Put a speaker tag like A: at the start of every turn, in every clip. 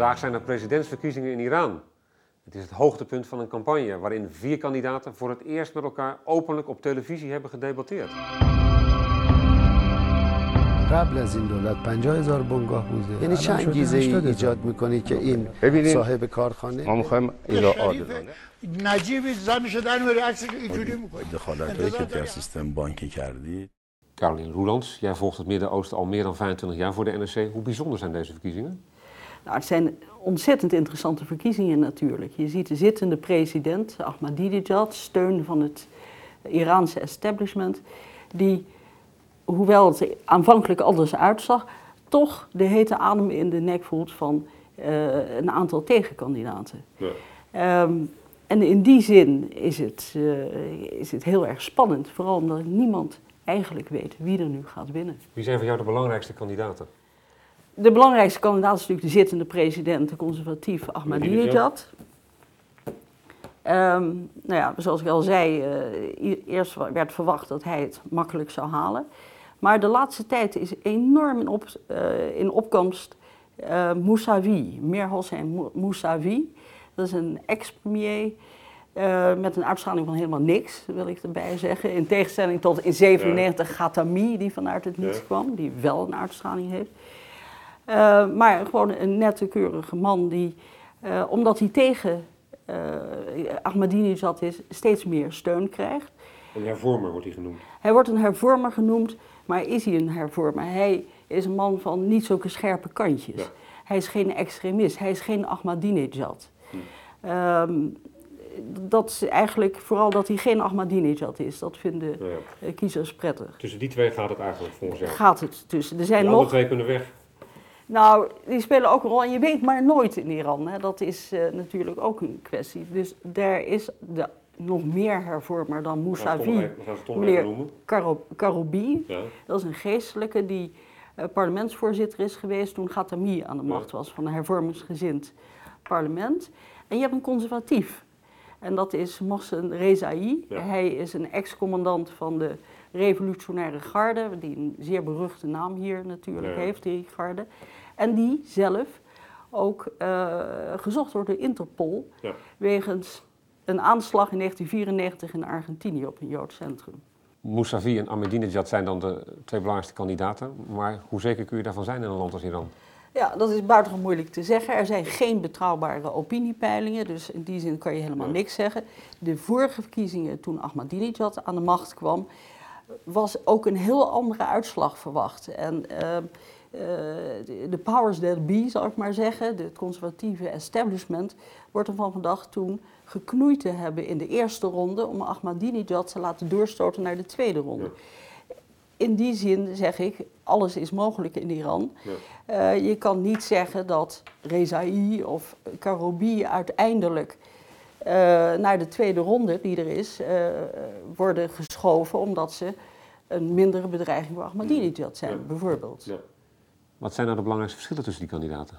A: Vandaag zijn er presidentsverkiezingen in Iran. Het is het hoogtepunt van een campagne waarin vier kandidaten voor het eerst met elkaar openlijk op televisie hebben gedebatteerd.
B: قبل از این دولت 50 هزار بنگاه بوده یعنی چه
C: الان شده
B: انگیزه ای
C: 80 هزار.
B: ایجاد میکنه که این
C: ببینید،
B: صاحب کارخانه
C: ما میخوایم ایرا عادلانه
D: نجیب زنشو در میاری عکس اینجوری میکنی
C: دخالت هایی که در سیستم بانکی کردید
A: Caroline Roelands, jij volgt het Midden-Oosten al meer dan 25 jaar voor de NRC. Hoe bijzonder zijn deze verkiezingen?
E: Nou, het zijn ontzettend interessante verkiezingen natuurlijk. Je ziet de zittende president, Ahmadinejad, steun van het Iraanse establishment, die, hoewel het aanvankelijk anders uitzag, toch de hete adem in de nek voelt van eh, een aantal tegenkandidaten. Ehm, en in die zin is het, eh, is het heel erg spannend, vooral omdat niemand eigenlijk weet wie er nu gaat winnen.
A: Wie zijn voor jou de belangrijkste kandidaten?
E: De belangrijkste kandidaat is natuurlijk de zittende president, de conservatief Ahmadinejad. Ehm nou ja, zoals ik al zei, eh, eerst werd verwacht dat hij het makkelijk zou halen. Maar de laatste tijd is enorm in, op, eh, in opkomst eh Mousavi, Mir Hossein Mou- Mousavi. Dat is een ex-premier met een uitstraling van helemaal niks, wil ik erbij zeggen. In tegenstelling tot in 97 Ghatami, die vanuit het niets
A: Ja.
E: kwam, die wel een uitstraling heeft. Eh, maar gewoon een nette, keurige man die, eh, omdat hij tegen eh Ahmadinejad is, steeds meer steun krijgt.
A: Een hervormer wordt hij genoemd.
E: Hij wordt een hervormer genoemd, maar is hij een hervormer? Hij is een man van niet zulke scherpe kantjes.
A: Ja.
E: Hij is geen extremist, hij is geen Ahmadinejad.
A: Hm.
E: Ehm, dat is eigenlijk vooral dat hij geen Ahmadinejad is. Dat vinden
A: ja,
E: kiezers prettig.
A: tussen die twee gaat het eigenlijk volgens jou.
E: Gaat het tussen. Er zijn nog
A: twee kunnen weg.
E: Nou, die spelen ook een rol. En je weet maar nooit in Iran. Hè. Dat is eh, natuurlijk ook een kwestie. Dus daar is de, nog meer hervormer dan Mousavi. Meneer. Karo- Karoubi.
A: Ja.
E: Dat is een geestelijke die eh, parlementsvoorzitter is geweest toen Ghatami aan de macht
A: Ja.
E: was van een hervormingsgezind parlement. En je hebt een conservatief. En dat is Mohsen Rezaei.
A: Ja.
E: Hij is een ex-commandant van de revolutionaire garde, die een zeer beruchte naam hier natuurlijk
A: Ja.
E: heeft, die garde. En die zelf ook eh, gezocht wordt door Interpol
A: Ja.
E: wegens een aanslag in 1994 in Argentinië op een Joods centrum.
A: Mousavi en Ahmadinejad zijn dan de twee belangrijkste kandidaten. Maar hoe zeker kun je daarvan zijn in een land als Iran?
E: Ja, dat is buitengewoon moeilijk te zeggen. Er zijn geen betrouwbare opiniepeilingen, dus in die zin kan je helemaal
A: Ja.
E: niks zeggen. De vorige verkiezingen, toen Ahmadinejad aan de macht kwam, was ook een heel andere uitslag verwacht. En ehm, eh, de- de powers that be, zal ik maar zeggen, het conservatieve establishment, wordt ervan verdacht toen geknoeid te hebben in de eerste ronde om Ahmadinejad te laten doorstoten naar de tweede ronde. In die zin zeg ik, alles is mogelijk in Iran.
A: Ja.
E: Eh, je kan niet zeggen dat Rezaei of Karoubi uiteindelijk eh, naar de tweede ronde die er is, eh, worden geschoven omdat ze een mindere bedreiging voor Ahmadinejad zijn,
A: Ja.
E: bijvoorbeeld.
A: Wat zijn nou de belangrijkste verschillen tussen die kandidaten?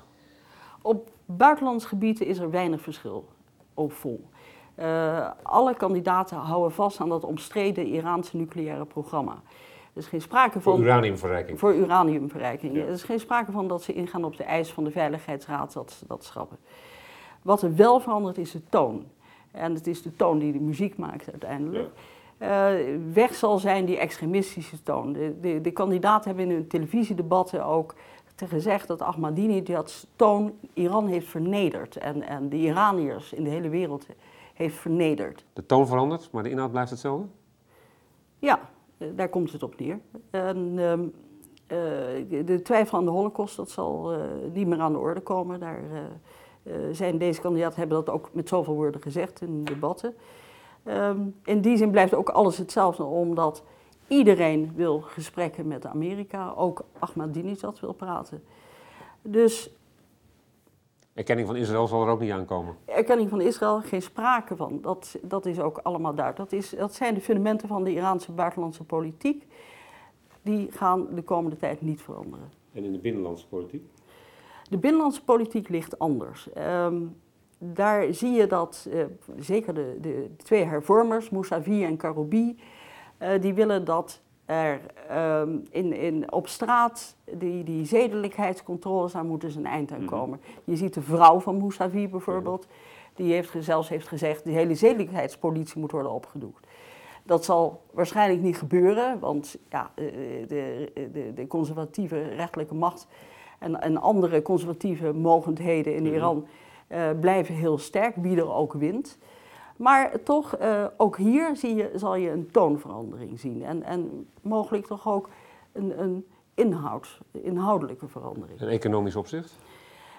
E: Op buitenlands gebieden is er weinig verschil, ook vol. Eh, alle kandidaten houden vast aan dat omstreden Iraanse nucleaire programma. Er is geen sprake
A: Voor
E: van...
A: uraniumverrijking.
E: Voor uraniumverrijking.
A: Ja.
E: Er is geen sprake van dat ze ingaan op de eis van de Veiligheidsraad dat ze dat schrappen. Wat er wel verandert is de toon. En het is de toon die de muziek maakt uiteindelijk. Eh, weg zal zijn die extremistische toon. De, de, de kandidaten hebben in hun televisiedebatten ook gezegd dat Ahmadinejad's toon Iran heeft vernederd. En, en de Iraniërs in de hele wereld heeft vernederd.
A: De toon verandert, maar de inhoud blijft hetzelfde?
E: Ja, eh, daar komt het op neer. En, ehm, eh, de- twijfel aan de holocaust, dat zal niet meer aan de orde komen. Daar zijn deze kandidaten hebben dat ook met zoveel woorden gezegd in debatten. Ehm, in die zin blijft ook alles hetzelfde, omdat iedereen wil gesprekken met Amerika. Ook Ahmadinejad wil praten. Dus
A: Erkenning van Israël zal er ook niet aankomen.
E: erkenning van Israël, geen sprake van. Dat, dat is ook allemaal duidelijk. Dat, is, dat zijn de fundamenten van de Iraanse buitenlandse politiek. Die gaan de komende tijd niet veranderen.
A: En in de binnenlandse politiek?
E: De binnenlandse politiek ligt anders. Ehm, daar zie je dat eh, zeker de, de, twee hervormers, Mousavi en Karoubi, eh, die willen dat er ehm, in, in, op straat die, die zedelijkheidscontroles, daar moeten een eind aan komen. Je ziet de vrouw van Mousavi bijvoorbeeld, die heeft, zelfs heeft gezegd, de hele zedelijkheidspolitie moet worden opgedoekt. Dat zal waarschijnlijk niet gebeuren, want ja, de, de, de conservatieve rechterlijke macht en, en andere conservatieve mogendheden in Iran uh, blijven heel sterk, wie er ook wint. Maar toch, uh, ook hier zie je, zal je een toonverandering zien. En, en mogelijk toch ook een, een inhoud, inhoudelijke verandering.
A: In economisch opzicht?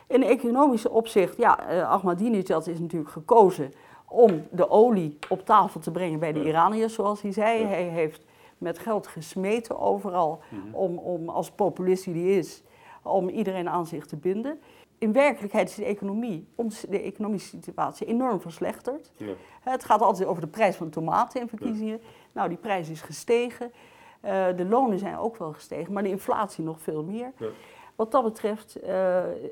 E: In economisch opzicht, ja, uh, Ahmadinejad is natuurlijk gekozen om de olie op tafel te brengen bij de Iraniërs, zoals hij zei. Ja. Hij heeft met geld gesmeten overal mm-hmm. om, om als populist die hij is, om iedereen aan zich te binden. In werkelijkheid is de economie, de economische situatie enorm verslechterd. Ja. Het gaat altijd over de prijs van tomaten in verkiezingen. Nou, die prijs is gestegen. Uh, de lonen zijn ook wel gestegen, maar de inflatie nog veel meer. Ja. Wat dat betreft uh,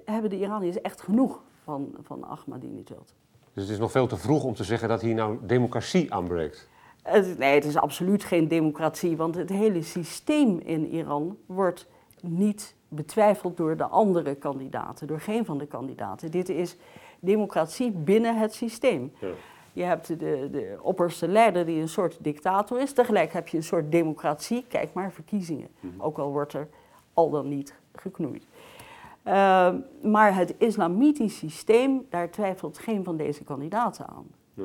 E: hebben de Iraniërs echt genoeg van, van Ahmadinejad.
A: Dus het is nog veel te vroeg om te zeggen dat hier nou democratie aanbreekt?
E: Het, nee, het is absoluut geen democratie, want het hele systeem in Iran wordt niet betwijfeld door de andere kandidaten, door geen van de kandidaten. Dit is democratie binnen het systeem. Ja. Je hebt de, de opperste leider die een soort dictator is. Tegelijk heb je een soort democratie. Kijk maar, verkiezingen. Mhm. Ook al wordt er al dan niet geknoeid. Uh, maar het islamitisch systeem, daar twijfelt geen van deze kandidaten aan. Ja.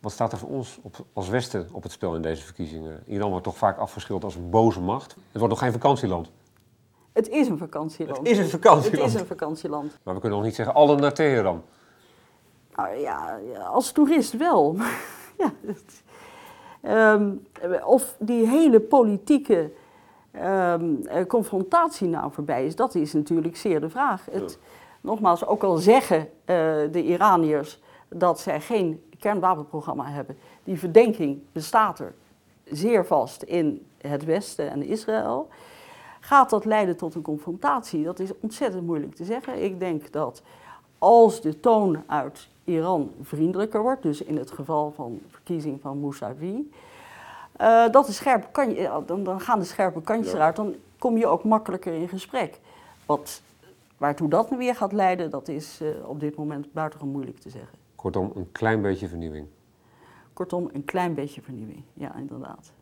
A: Wat staat er voor ons op, als Westen op het spel in deze verkiezingen? Iran wordt toch vaak afgeschilderd als een boze macht. Het wordt nog geen vakantieland.
E: Het is een vakantieland.
A: Het is een vakantieland.
E: Het is een vakantieland.
A: Maar we kunnen nog niet zeggen alle naar Teheran.
E: Nou ja, als toerist wel. ja, um, of die hele politieke um, confrontatie nou voorbij is, dat is natuurlijk zeer de vraag. Het, Nogmaals, ook al zeggen uh, de Iraniërs dat zij geen kernwapenprogramma hebben, die verdenking bestaat er zeer vast in het Westen en Israël. Gaat dat leiden tot een confrontatie? Dat is ontzettend moeilijk te zeggen. Ik denk dat als de toon uit Iran vriendelijker wordt, dus in het geval van verkiezing van Mousavi, uh, dat de scherpe kan, dan, dan, gaan de scherpe kantjes eruit, dan kom je ook makkelijker in gesprek. Wat, waartoe dat weer gaat leiden, dat is uh, op dit moment buitengewoon moeilijk te zeggen.
A: Kortom, een klein beetje vernieuwing.
E: Kortom, een klein beetje vernieuwing, ja, inderdaad.